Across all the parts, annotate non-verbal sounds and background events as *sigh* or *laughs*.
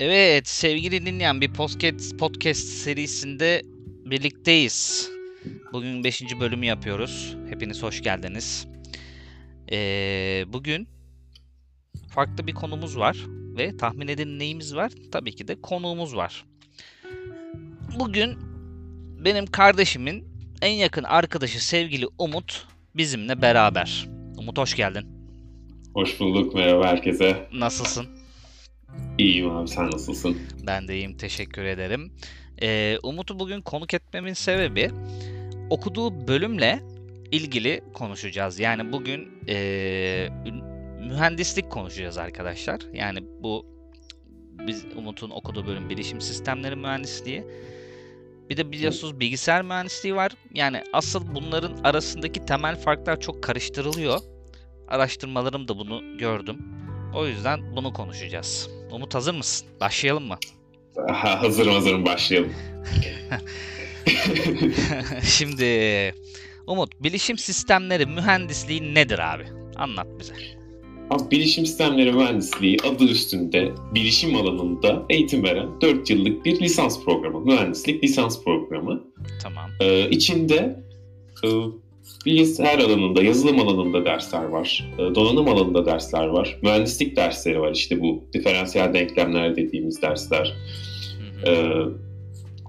Evet sevgili dinleyen bir podcast, podcast serisinde birlikteyiz. Bugün 5. bölümü yapıyoruz. Hepiniz hoş geldiniz. Ee, bugün farklı bir konumuz var ve tahmin edin neyimiz var? Tabii ki de konuğumuz var. Bugün benim kardeşimin en yakın arkadaşı sevgili Umut bizimle beraber. Umut hoş geldin. Hoş bulduk. Merhaba herkese. Nasılsın? İyiyim abi. Sen nasılsın? Ben de iyiyim. Teşekkür ederim. Ee, Umut'u bugün konuk etmemin sebebi okuduğu bölümle ilgili konuşacağız. Yani bugün e, mühendislik konuşacağız arkadaşlar. Yani bu biz Umut'un okuduğu bölüm bilişim sistemleri mühendisliği. Bir de biliyorsunuz bilgisayar mühendisliği var. Yani asıl bunların arasındaki temel farklar çok karıştırılıyor. Araştırmalarım da bunu gördüm. O yüzden bunu konuşacağız. Umut hazır mısın? Başlayalım mı? Aha, hazırım hazırım başlayalım. *laughs* Şimdi Umut bilişim sistemleri mühendisliği nedir abi? Anlat bize. Abi, bilişim sistemleri mühendisliği adı üstünde bilişim alanında eğitim veren 4 yıllık bir lisans programı. Mühendislik lisans programı. Tamam. Ee, içinde e, bilgisayar alanında, yazılım alanında dersler var. E, donanım alanında dersler var. Mühendislik dersleri var. İşte bu diferansiyel denklemler dediğimiz dersler. Hı hı. Ee,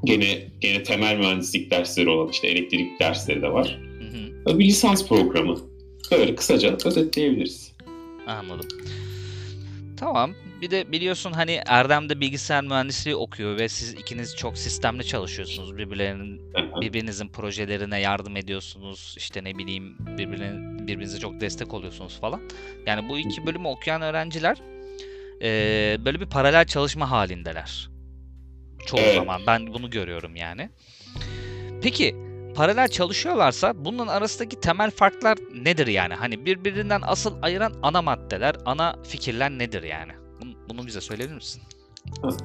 gene gene temel mühendislik dersleri olan işte elektrik dersleri de var. Hı hı. Ee, Bir lisans programı. Böyle kısaca özetleyebiliriz. Anladım. Tamam. Bir de biliyorsun hani Erdem de bilgisayar mühendisliği okuyor ve siz ikiniz çok sistemli çalışıyorsunuz. Birbirlerinin birbirinizin projelerine yardım ediyorsunuz. İşte ne bileyim birbirine, birbirinize çok destek oluyorsunuz falan. Yani bu iki bölümü okuyan öğrenciler eee, böyle bir paralel çalışma halindeler. Çoğu Evet. zaman ben bunu görüyorum yani. Peki paralel çalışıyorlarsa bunun arasındaki temel farklar nedir yani? Hani birbirinden asıl ayıran ana maddeler, ana fikirler nedir yani? Bunu, bize söyleyebilir misin?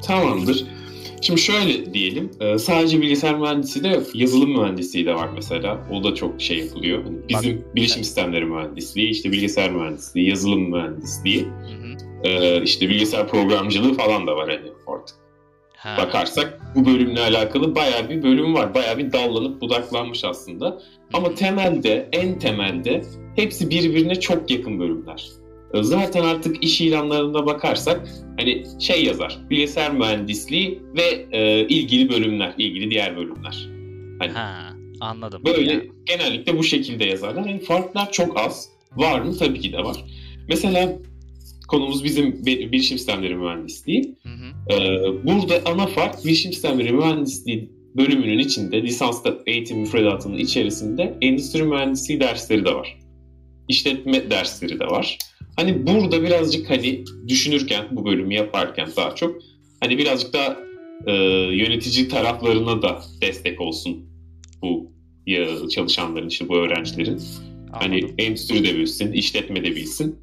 Tamamdır. Şimdi şöyle diyelim, e, sadece bilgisayar mühendisliği de yazılım mühendisliği de var mesela. O da çok şey yapılıyor. Hani bizim bilişim sistemleri mühendisliği, işte bilgisayar mühendisliği, yazılım mühendisliği, Hı hı. e, işte bilgisayar programcılığı falan da var hani artık. Ha, Bakarsak bu bölümle alakalı bayağı bir bölüm var. Bayağı bir dallanıp budaklanmış aslında. Ama temelde, en temelde hepsi birbirine çok yakın bölümler. E, Zaten artık iş ilanlarına bakarsak hani şey yazar, bilgisayar mühendisliği ve e, ilgili bölümler, ilgili diğer bölümler. Hani ha, anladım. böyle Yani, genellikle bu şekilde yazarlar. Yani farklar çok az. Var mı? Tabii ki de var. Mesela konumuz bizim bi- bilişim sistemleri mühendisliği. hı hı. Ee, burada ana fark bilişim sistemleri mühendisliği bölümünün içinde lisansta eğitim müfredatının içerisinde endüstri mühendisliği dersleri de var. İşletme dersleri de var. Hani burada birazcık hani düşünürken bu bölümü yaparken daha çok hani birazcık daha e, yönetici taraflarına da destek olsun bu ya, çalışanların işte bu öğrencilerin. Hani Anladım. endüstri de bilsin, işletme de bilsin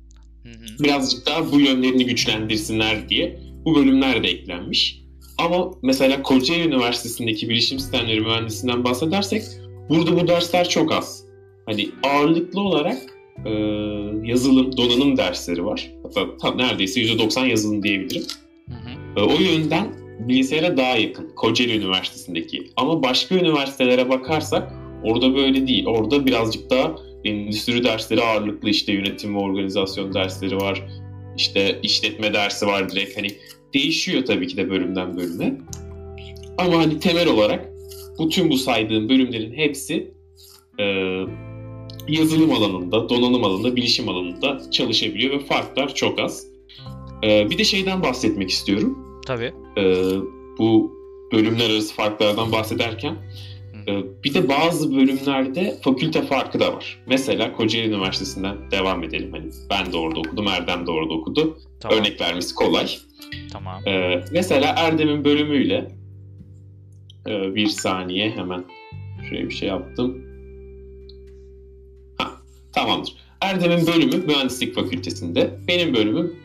Hı hı. birazcık daha bu yönlerini güçlendirsinler diye bu bölümler de eklenmiş. Ama mesela Kocaeli Üniversitesi'ndeki bilişim sistemleri mühendisinden bahsedersek burada bu dersler çok az. Hani ağırlıklı olarak e, yazılım, donanım dersleri var. Hatta tam neredeyse %90 yazılım diyebilirim. Hı hı. E, o yönden bilgisayara daha yakın Kocaeli Üniversitesi'ndeki. Ama başka üniversitelere bakarsak orada böyle değil. Orada birazcık daha endüstri dersleri ağırlıklı işte yönetim ve organizasyon dersleri var. İşte işletme dersi var direkt hani değişiyor tabii ki de bölümden bölüme. Ama hani temel olarak bu tüm bu saydığım bölümlerin hepsi e, yazılım alanında, donanım alanında, bilişim alanında çalışabiliyor ve farklar çok az. E, bir de şeyden bahsetmek istiyorum. Tabii. E, bu bölümler arası farklardan bahsederken ee, Bir de bazı bölümlerde fakülte farkı da var. Mesela Kocaeli Üniversitesi'nden devam edelim. Hani ben de orada okudum, Erdem de orada okudu. Tamam. Örnek vermesi kolay. Tamam. Ee, mesela Erdem'in bölümüyle e, bir saniye hemen şuraya bir şey yaptım. Tamamdır. Erdem'in bölümü mühendislik fakültesinde, benim bölümüm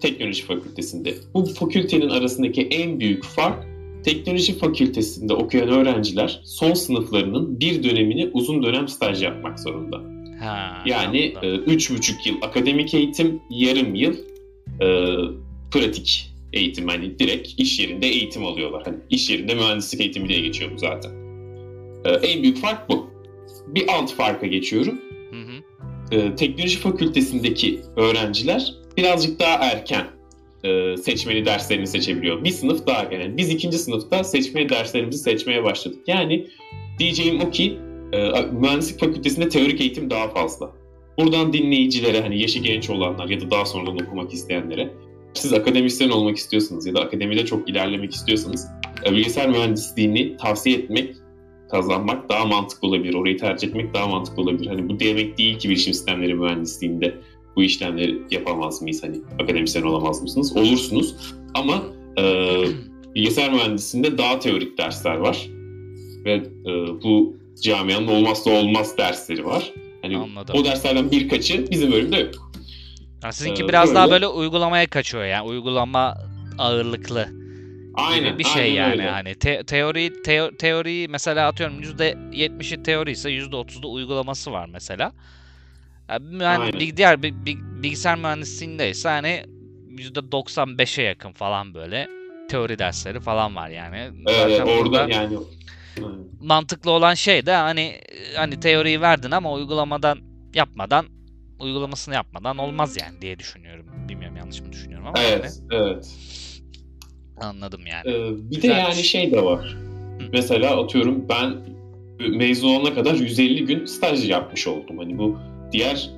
teknoloji fakültesinde. Bu fakültenin arasındaki en büyük fark teknoloji fakültesinde okuyan öğrenciler son sınıflarının bir dönemini uzun dönem staj yapmak zorunda. Ha, Yani e, üç buçuk yıl akademik eğitim, yarım yıl e, pratik eğitim hani direkt iş yerinde eğitim alıyorlar. Hani iş yerinde mühendislik eğitimi diye geçiyor bu zaten. Ee, en büyük fark bu. Bir alt farka geçiyorum. Ee, teknoloji fakültesindeki öğrenciler birazcık daha erken e, seçmeli derslerini seçebiliyor. Bir sınıf daha yani biz ikinci sınıfta seçmeli derslerimizi seçmeye başladık. Yani diyeceğim o ki e, mühendislik fakültesinde teorik eğitim daha fazla. Buradan dinleyicilere hani yaşı genç olanlar ya da daha sonradan okumak isteyenlere siz akademisyen olmak istiyorsanız ya da akademide çok ilerlemek istiyorsanız e, bilgisayar mühendisliğini tavsiye etmek, kazanmak daha mantıklı olabilir. Orayı tercih etmek daha mantıklı olabilir. Hani bu demek değil ki bilişim sistemleri mühendisliğinde bu işlemleri yapamaz mıyız? Hani akademisyen olamaz mısınız? Olursunuz. Ama e, bilgisayar mühendisliğinde daha teorik dersler var. Ve e, bu camianın olmazsa olmaz dersleri var. Hani Anladım. o derslerden birkaçı bizim bölümde yok. Ha, sizinki Ee, biraz böyle- daha böyle uygulamaya kaçıyor yani. Uygulama ağırlıklı Aynen. bir şey aynen yani. öyle. Hani te- teori teo- teoriyi mesela atıyorum %70'i teori ise %30'da uygulaması var mesela. Yani Aynen. bil- diğer bi- bi- bilgisayar mühendisliğinde ise hani %95'e yakın falan böyle teori dersleri falan var yani. Ee, Zaten orada yani mantıklı olan şey de hani hani teoriyi verdin ama uygulamadan yapmadan uygulamasını yapmadan olmaz yani diye düşünüyorum. Bilmiyorum yanlış mı düşünüyorum ama yani evet, evet. Anladım yani. Ee, bir de Güzelmiş. yani şey de var. Mesela atıyorum ben mezun olana kadar 150 gün staj yapmış oldum. Hani bu diğer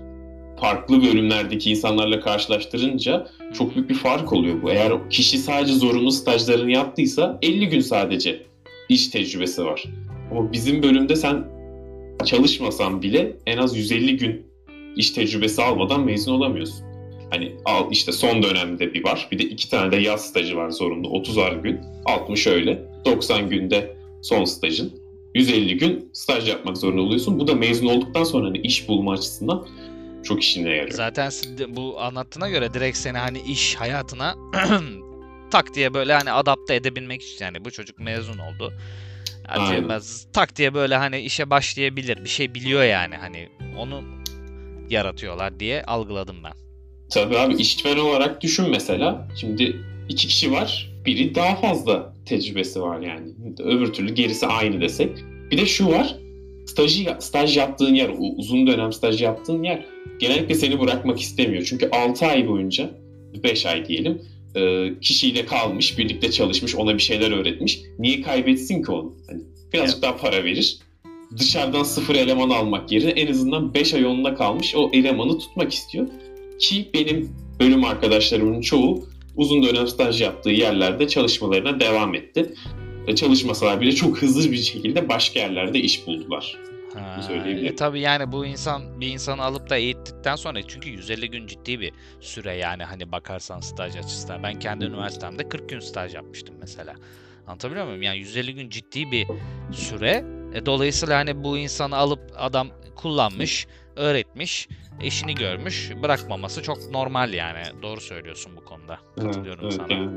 farklı bölümlerdeki insanlarla karşılaştırınca çok büyük bir fark oluyor bu. Eğer kişi sadece zorunlu stajlarını yaptıysa 50 gün sadece iş tecrübesi var. Ama bizim bölümde sen çalışmasan bile en az 150 gün iş tecrübesi almadan mezun olamıyorsun. Hani al işte son dönemde bir var. Bir de iki tane de yaz stajı var zorunlu. 30'ar gün. 60 öyle. 90 günde son stajın. 150 gün staj yapmak zorunda oluyorsun. Bu da mezun olduktan sonra hani iş bulma açısından çok işine yarıyor. Zaten bu anlattığına göre direkt seni hani iş hayatına *clears throat* tak diye böyle hani adapte edebilmek için yani bu çocuk mezun oldu. Atıyorum ben tak diye böyle hani işe başlayabilir. Bir şey biliyor yani hani onu yaratıyorlar diye algıladım ben. Tabii abi işveren olarak düşün mesela. Şimdi iki kişi var. Biri daha fazla tecrübesi var yani. Öbür türlü gerisi aynı desek. Bir de şu var. Stajı, staj yaptığın yer, uzun dönem staj yaptığın yer genellikle seni bırakmak istemiyor. Çünkü 6 ay boyunca, 5 ay diyelim, e, kişiyle kalmış, birlikte çalışmış, ona bir şeyler öğretmiş. Niye kaybetsin ki onu? Hani birazcık daha para verir. Dışarıdan sıfır eleman almak yerine en azından 5 ay onunla kalmış o elemanı tutmak istiyor. Ki benim bölüm arkadaşlarımın çoğu uzun dönem staj yaptığı yerlerde çalışmalarına devam etti. E, çalışmasalar bile çok hızlı bir şekilde başka yerlerde iş buldular. Ha, e tabii yani bu insan bir insanı alıp da eğittikten sonra çünkü 150 gün ciddi bir süre yani hani bakarsan staj açısından. Ben kendi üniversitemde 40 gün staj yapmıştım mesela. Anlatabiliyor muyum? Yani 150 gün ciddi bir süre. E, dolayısıyla hani bu insanı alıp adam kullanmış, öğretmiş, işini görmüş, bırakmaması çok normal yani. Doğru söylüyorsun bu konuda. Katılıyorum Evet, sana. yani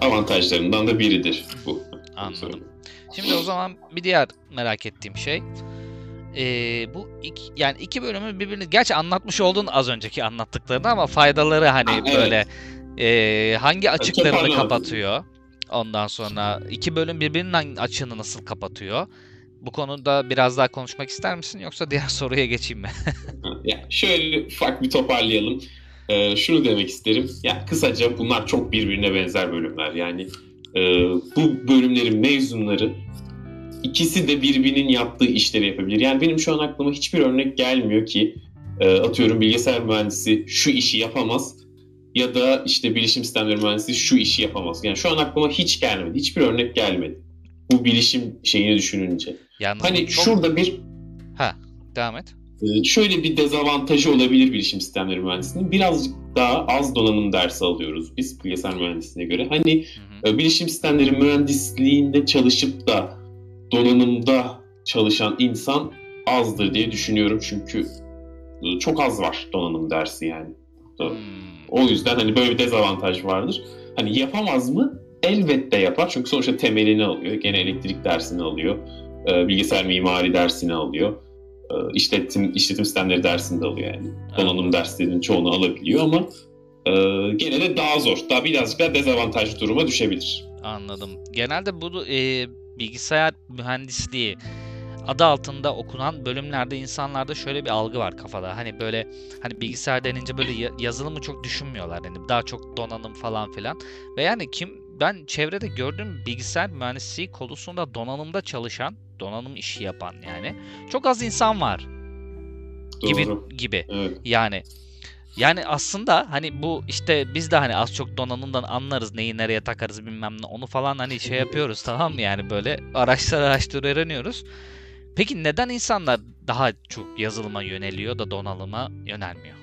avantajlarından da biridir bu. Anladım. Şimdi o zaman bir diğer merak ettiğim şey eee, bu iki, yani iki bölümü birbirini gerçi anlatmış oldun az önceki anlattıklarını ama faydaları hani Ha, evet. böyle eee, hangi açıklarını kapatıyor? Ondan sonra iki bölüm birbirinin açığını nasıl kapatıyor? Bu konuda biraz daha konuşmak ister misin yoksa diğer *laughs* soruya geçeyim mi? *laughs* Ya şöyle ufak bir toparlayalım. Ee, şunu demek isterim. Ya kısaca bunlar çok birbirine benzer bölümler. Yani e, bu bölümlerin mezunları ikisi de birbirinin yaptığı işleri yapabilir. Yani benim şu an aklıma hiçbir örnek gelmiyor ki e, atıyorum bilgisayar mühendisi şu işi yapamaz ya da işte bilişim sistemleri mühendisi şu işi yapamaz. Yani şu an aklıma hiç gelmedi. Hiçbir örnek gelmedi. Bu bilişim şeyini düşününce. Yalnız Hani çok- şurada bir devam et. ee, Şöyle bir dezavantajı olabilir bilişim sistemleri mühendisliğinin. Birazcık daha az donanım dersi alıyoruz biz bilgisayar mühendisliğine göre. Hani Hı hı. e, bilişim sistemleri mühendisliğinde çalışıp da donanımda çalışan insan azdır diye düşünüyorum. Çünkü e, çok az var donanım dersi yani. Hmm. O yüzden hani böyle bir dezavantaj vardır. Hani yapamaz mı? Elbette yapar. Çünkü sonuçta temelini alıyor. Gene elektrik dersini alıyor. Ee, Bilgisayar mimari dersini alıyor. Ee, İşletim, işletim sistemleri dersini de alıyor yani. Donanım derslerinin çoğunu alabiliyor ama e, gene de daha zor. Daha birazcık daha dezavantajlı duruma düşebilir. Anladım. Genelde bu e, bilgisayar mühendisliği adı altında okunan bölümlerde insanlarda şöyle bir algı var kafada. Hani böyle hani bilgisayar denince böyle yazılımı çok düşünmüyorlar. Hani daha çok donanım falan filan. Ve yani kim ben çevrede gördüğüm bilgisayar mühendisliği konusunda donanımda çalışan, donanım işi yapan yani çok az insan var. Doğru. Gibi gibi. Evet. Yani yani aslında hani bu işte biz de hani az çok donanımdan anlarız neyi nereye takarız bilmem ne onu falan hani şey yapıyoruz tamam mı yani böyle araçlar araştır öğreniyoruz. Peki neden insanlar daha çok yazılıma yöneliyor da donanıma yönelmiyor?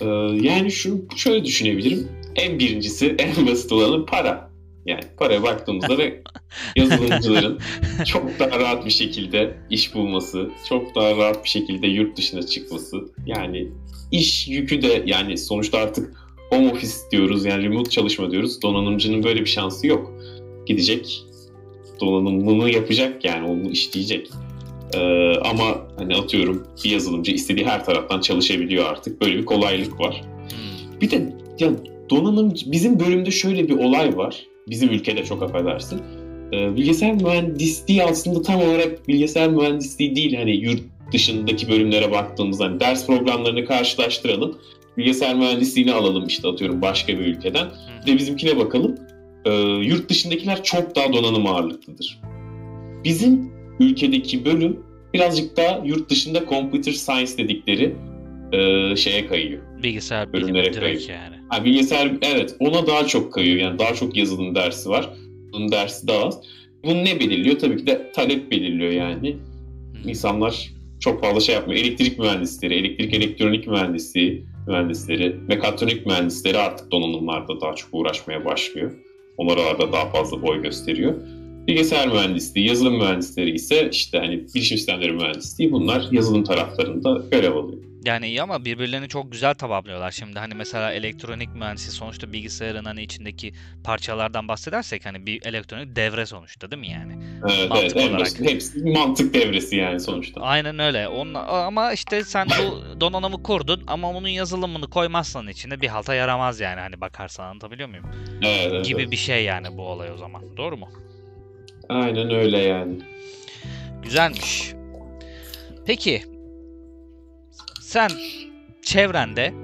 Ee, yani şu şöyle düşünebilirim. En birincisi en basit olanı para. Yani paraya baktığımızda ve yazılımcıların *laughs* çok daha rahat bir şekilde iş bulması, çok daha rahat bir şekilde yurt dışına çıkması. Yani iş yükü de yani sonuçta artık home office diyoruz yani remote çalışma diyoruz. Donanımcının böyle bir şansı yok. Gidecek donanımını yapacak yani onu işleyecek. Ee, ama hani atıyorum bir yazılımcı istediği her taraftan çalışabiliyor artık. Böyle bir kolaylık var. Hmm. Bir de ya donanım bizim bölümde şöyle bir olay var. Bizim ülkede çok affedersin. Ee, bilgisayar mühendisliği aslında tam olarak bilgisayar mühendisliği değil. Hani yurt dışındaki bölümlere baktığımızda hani ders programlarını karşılaştıralım. Bilgisayar mühendisliğini alalım işte atıyorum başka bir ülkeden. Bir de bizimkine bakalım. Ee, yurt dışındakiler çok daha donanım ağırlıklıdır. Bizim ülkedeki bölüm birazcık daha yurt dışında computer science dedikleri e, şeye kayıyor. Bilgisayar bilimi direkt yani. Ha, bilgisayar evet ona daha çok kayıyor. Yani daha çok yazılım dersi var. Bunun dersi daha az. Bunu ne belirliyor? Tabii ki de talep belirliyor yani. Hmm. İnsanlar çok fazla şey yapmıyor. Elektrik mühendisleri, elektrik elektronik mühendisliği mühendisleri, mekatronik mühendisleri artık donanımlarda daha çok uğraşmaya başlıyor. Onlar da daha fazla boy gösteriyor. Bilgisayar mühendisliği, yazılım mühendisleri ise işte hani bilişim sistemleri mühendisliği bunlar yazılım taraflarında görev alıyor. Yani iyi ama birbirlerini çok güzel tamamlıyorlar. Şimdi hani mesela elektronik mühendisi sonuçta bilgisayarın hani içindeki parçalardan bahsedersek hani bir elektronik devre sonuçta değil mi yani? Evet, mantık evet, olarak. Hepsi mantık devresi yani sonuçta. Aynen öyle. Onun, ama işte sen bu donanımı kurdun ama onun yazılımını koymazsan içine bir halta yaramaz yani hani bakarsan anlatabiliyor muyum? Evet, evet, Gibi evet. bir şey yani bu olay o zaman. Doğru mu? Aynen öyle yani. Güzelmiş. Peki sen çevrende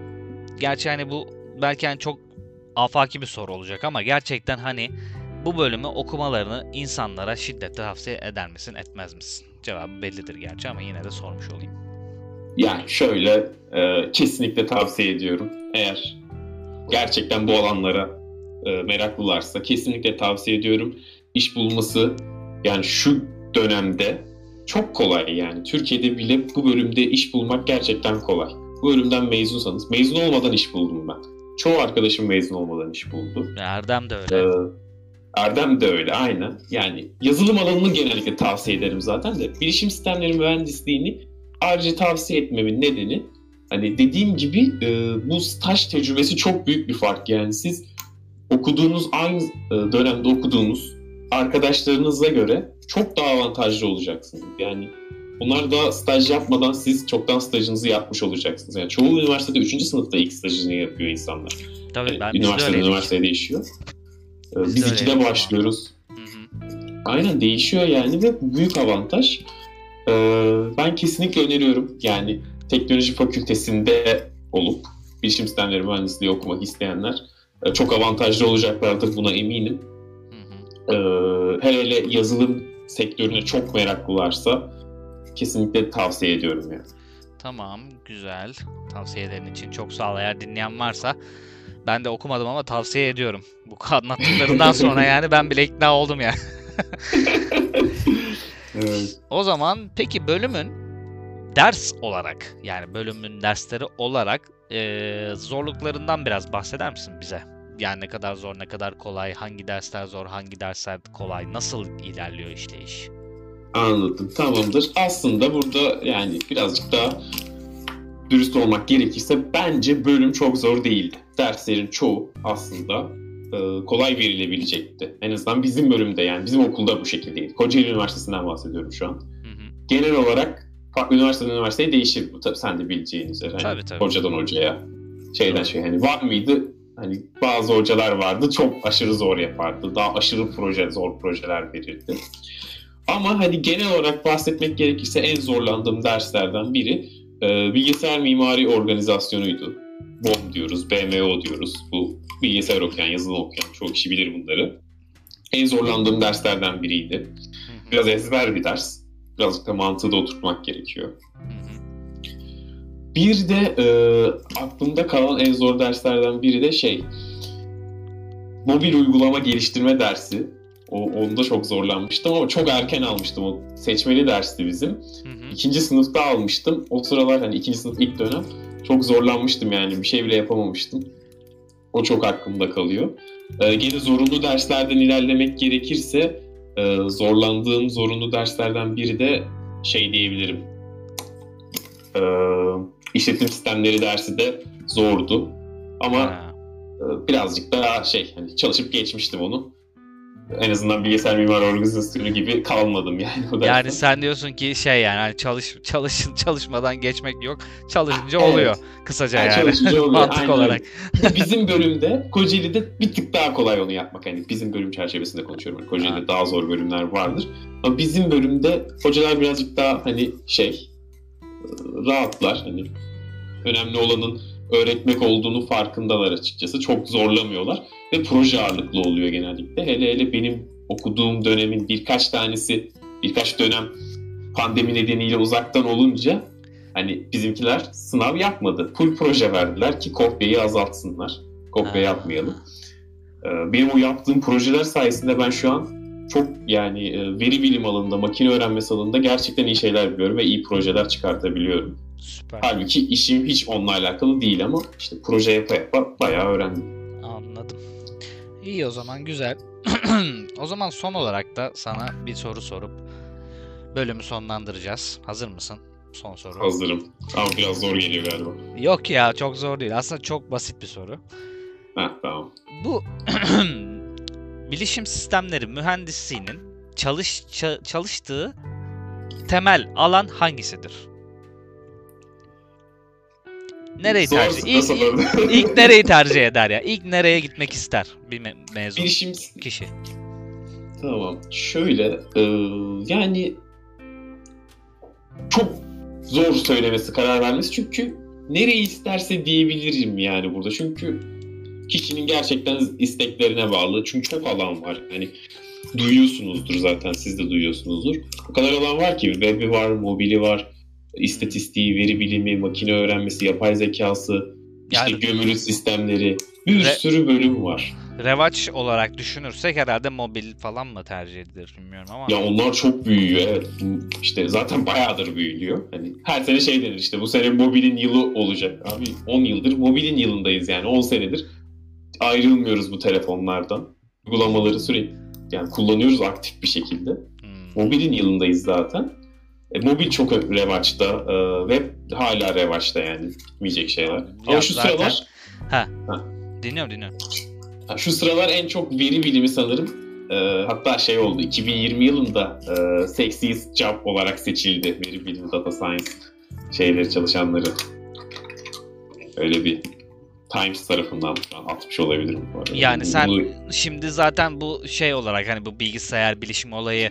gerçi hani bu belki hani çok afaki bir soru olacak ama gerçekten hani bu bölümü okumalarını insanlara şiddetle tavsiye eder misin, etmez misin? Cevabı bellidir gerçi ama yine de sormuş olayım. Yani şöyle e, kesinlikle tavsiye ediyorum. Eğer gerçekten bu alanlara e, meraklılarsa kesinlikle tavsiye ediyorum. İş bulması yani şu dönemde çok kolay yani. Türkiye'de bile bu bölümde iş bulmak gerçekten kolay. Bu bölümden mezunsanız, mezun olmadan iş buldum ben. Çoğu arkadaşım mezun olmadan iş buldu. Erdem de öyle. Ee, Erdem de öyle aynen. Yani yazılım alanını genellikle tavsiye ederim zaten de. Bilişim sistemleri mühendisliğini ayrıca tavsiye etmemin nedeni hani dediğim gibi e, bu staj tecrübesi çok büyük bir fark yani siz okuduğunuz aynı e, dönemde okuduğunuz arkadaşlarınıza göre çok daha avantajlı olacaksınız. Yani bunlar da staj yapmadan siz çoktan stajınızı yapmış olacaksınız. Yani çoğu üniversitede 3. sınıfta ilk stajını yapıyor insanlar. Tabii yani ben üniversiteden üniversiteye değişiyor. Ee, biz, biz ikide başlıyoruz. Aynen değişiyor yani ve büyük avantaj. Ee, ben kesinlikle öneriyorum. Yani teknoloji fakültesinde olup bilişim sistemleri mühendisliği okumak isteyenler e, çok avantajlı olacaklardır buna eminim. Ee, hele hele yazılım sektörüne çok meraklılarsa kesinlikle tavsiye ediyorum yani. Tamam, güzel. Tavsiyelerin için çok sağ ol. Eğer dinleyen varsa ben de okumadım ama tavsiye ediyorum. Bu *laughs* anlattıklarından sonra yani ben bile ikna oldum yani. *laughs* evet. O zaman peki bölümün ders olarak yani bölümün dersleri olarak e, zorluklarından biraz bahseder misin bize? Yani ne kadar zor, ne kadar kolay, hangi dersler zor, hangi dersler kolay, nasıl ilerliyor işleyiş? Anladım, tamamdır. Aslında burada yani birazcık daha dürüst olmak gerekirse bence bölüm çok zor değildi. Derslerin çoğu aslında e, kolay verilebilecekti. En azından bizim bölümde yani bizim okulda bu şekildeydi. Kocaeli Üniversitesi'nden bahsediyorum şu an. Hı hı. Genel olarak farklı üniversiteden üniversiteye değişir bu tabii sen de bileceğin üzere. Hani tabii, tabii. Hocadan hocaya. Şeyden şey hani var mıydı? Hani bazı hocalar vardı çok aşırı zor yapardı. Daha aşırı proje, zor projeler verirdi. Ama hani genel olarak bahsetmek gerekirse en zorlandığım derslerden biri e, bilgisayar mimari organizasyonuydu. BOM diyoruz, BMO diyoruz. Bu bilgisayar okuyan, yazılım okuyan çoğu kişi bilir bunları. En zorlandığım derslerden biriydi. Biraz ezber bir ders. Birazcık da mantığı da oturtmak gerekiyor. Bir de e, aklımda kalan en zor derslerden biri de şey mobil uygulama geliştirme dersi. O, onda çok zorlanmıştım ama çok erken almıştım. O seçmeli dersti bizim. İkinci sınıfta almıştım. O sıralar hani ikinci sınıf ilk dönem çok zorlanmıştım yani. Bir şey bile yapamamıştım. O çok aklımda kalıyor. Ee, gene zorunlu derslerden ilerlemek gerekirse e, zorlandığım zorunlu derslerden biri de şey diyebilirim. E, işletim sistemleri dersi de zordu. Ama Ha. e, birazcık daha şey hani çalışıp geçmiştim onu. En azından bilgisayar mimari organizasyonu gibi kalmadım yani o dersten. Yani sen diyorsun ki şey yani hani çalış çalış çalışmadan geçmek yok. Çalışınca Evet. oluyor kısaca Yani yani. çalışınca *laughs* oluyor, Mantık aynen olarak. Bizim bölümde Kocaeli'de bir tık daha kolay onu yapmak. Hani bizim bölüm çerçevesinde konuşuyorum. Yani Kocaeli'de Ha. daha zor bölümler vardır. Ama bizim bölümde hocalar birazcık daha hani şey rahatlar. Hani önemli olanın öğretmek olduğunu farkındalar açıkçası. Çok zorlamıyorlar ve proje ağırlıklı oluyor genellikle. Hele hele benim okuduğum dönemin birkaç tanesi birkaç dönem pandemi nedeniyle uzaktan olunca hani bizimkiler sınav yapmadı. Full proje verdiler ki kopyayı azaltsınlar. Kopya yapmayalım. Ee, Benim o yaptığım projeler sayesinde ben şu an çok yani e, veri bilim alanında, makine öğrenmesi alanında gerçekten iyi şeyler biliyorum ve iyi projeler çıkartabiliyorum. Süper. Halbuki işim hiç onunla alakalı değil ama işte proje yapa yapa bayağı öğrendim. Anladım. İyi o zaman güzel. *clears throat* o zaman son olarak da sana bir soru sorup bölümü sonlandıracağız. Hazır mısın? Son soru. Hazırım. Ama biraz zor geliyor galiba. Yok ya çok zor değil. Aslında çok basit bir soru. Ha tamam. Bu *clears throat* bilişim sistemleri mühendisliğinin çalış ça- çalıştığı temel alan hangisidir? Nereyi Zor- tercih? İlk, ilk, ilk nereyi tercih eder ya? İlk nereye gitmek ister bir me- mezun Bilişim kişi? Tamam. Şöyle e, yani çok zor söylemesi, karar vermesi çünkü nereyi isterse diyebilirim yani burada. Çünkü kişinin gerçekten isteklerine bağlı. Çünkü çok alan var. Yani duyuyorsunuzdur zaten siz de duyuyorsunuzdur. O kadar alan var ki web'i var, mobili var, istatistiği, veri bilimi, makine öğrenmesi, yapay zekası, işte Yani- gömülü sistemleri bir Ve- sürü bölüm var. Revaç olarak düşünürsek herhalde mobil falan mı tercih edilir bilmiyorum ama. Ya onlar çok büyüyor evet. İşte zaten bayağıdır büyüyor. Hani her sene şey denir işte bu sene mobilin yılı olacak. Abi 10 yıldır mobilin yılındayız yani 10 senedir ayrılmıyoruz bu telefonlardan. Uygulamaları sürekli yani kullanıyoruz aktif bir şekilde. Hmm. Mobilin yılındayız zaten. E, mobil çok revaçta. E, web hala revaçta yani. Bitmeyecek şeyler. Ya Ama şu zaten- sıralar Dinliyorum dinliyorum. Ha, Şu sıralar en çok veri bilimi sanırım. Ee, hatta şey oldu 2020 yılında e, sexiest job olarak seçildi veri bilimi data science şeyleri çalışanları. Öyle bir Times tarafından şu an atmış olabilirim bu arada. Yani sen Bunu- şimdi zaten bu şey olarak hani bu bilgisayar bilişim olayı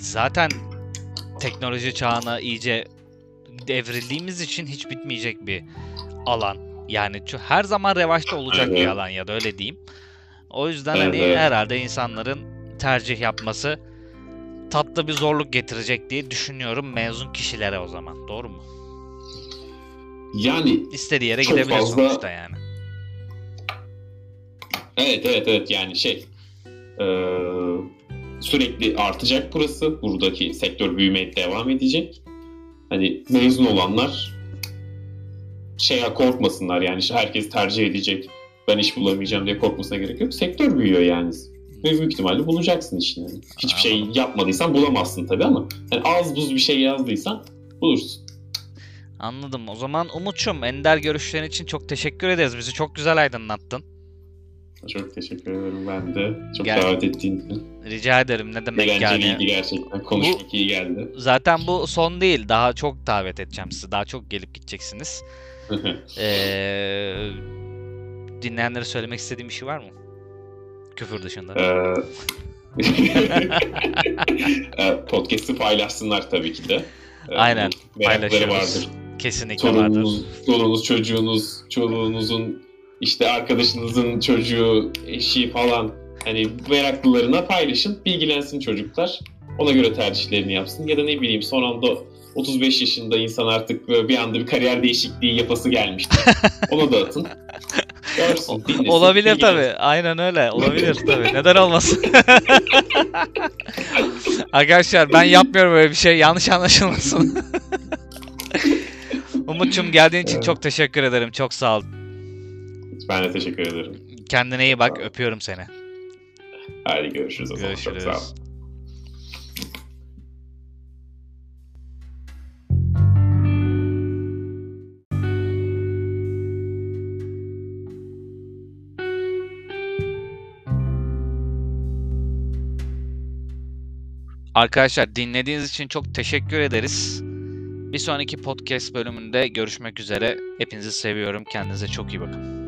zaten teknoloji çağına iyice devrildiğimiz için hiç bitmeyecek bir alan. Yani her zaman revaçta olacak bir alan ya da öyle diyeyim. O yüzden hani herhalde insanların tercih yapması tatlı bir zorluk getirecek diye düşünüyorum mezun kişilere o zaman. Doğru mu? yani İstediği yere gidebilir fazla- sonuçta yani. evet evet evet yani şey sürekli artacak burası. Buradaki sektör büyümeye devam edecek. Hani mezun olanlar şeye korkmasınlar yani işte herkes tercih edecek ben iş bulamayacağım diye korkmasına gerek yok. Sektör büyüyor yani. Ve büyük ihtimalle bulacaksın işini. Yani. Hiçbir şey yapmadıysan bulamazsın tabii ama yani az buz bir şey yazdıysan bulursun. Anladım. O zaman Umut'cum ender görüşlerin için çok teşekkür ederiz. Bizi çok güzel aydınlattın. Çok teşekkür ederim ben de. Çok Gel. davet ettiğin için. Rica ederim ne demek Eğlenceliydi yani. gerçekten. Konuşmak iyi geldi. Zaten bu son değil. Daha çok davet edeceğim sizi. Daha çok gelip gideceksiniz. *laughs* Ee, dinleyenlere söylemek istediğim bir şey var mı? Küfür dışında. Ee, *laughs* e, Podcast'ı paylaşsınlar tabii ki de. Ee, Aynen, Merakları vardır. Kesinlikle vardır. Torununuz, çoluğunuz, çocuğunuz, çoluğunuzun işte arkadaşınızın çocuğu, eşi falan hani meraklılarına paylaşın, bilgilensin çocuklar. Ona göre tercihlerini yapsın. Ya da ne bileyim son anda 35 yaşında insan artık bir anda bir kariyer değişikliği yapası gelmiştir. Ona da atın. Görsün, dinlesin, Olabilir tabii. Aynen öyle. Olabilir *laughs* tabii. Neden olmasın? *laughs* Arkadaşlar ben yapmıyorum böyle bir şey. Yanlış anlaşılmasın. *laughs* Umut'cum geldiğin için çok teşekkür ederim. Çok sağ ol. Ben de teşekkür ederim. Kendine iyi bak. Öpüyorum seni. Hadi görüşürüz o zaman. Çok Görüşürüz. sağ ol. Arkadaşlar dinlediğiniz için çok teşekkür ederiz. Bir sonraki podcast bölümünde görüşmek üzere. Hepinizi seviyorum. Kendinize çok iyi bakın.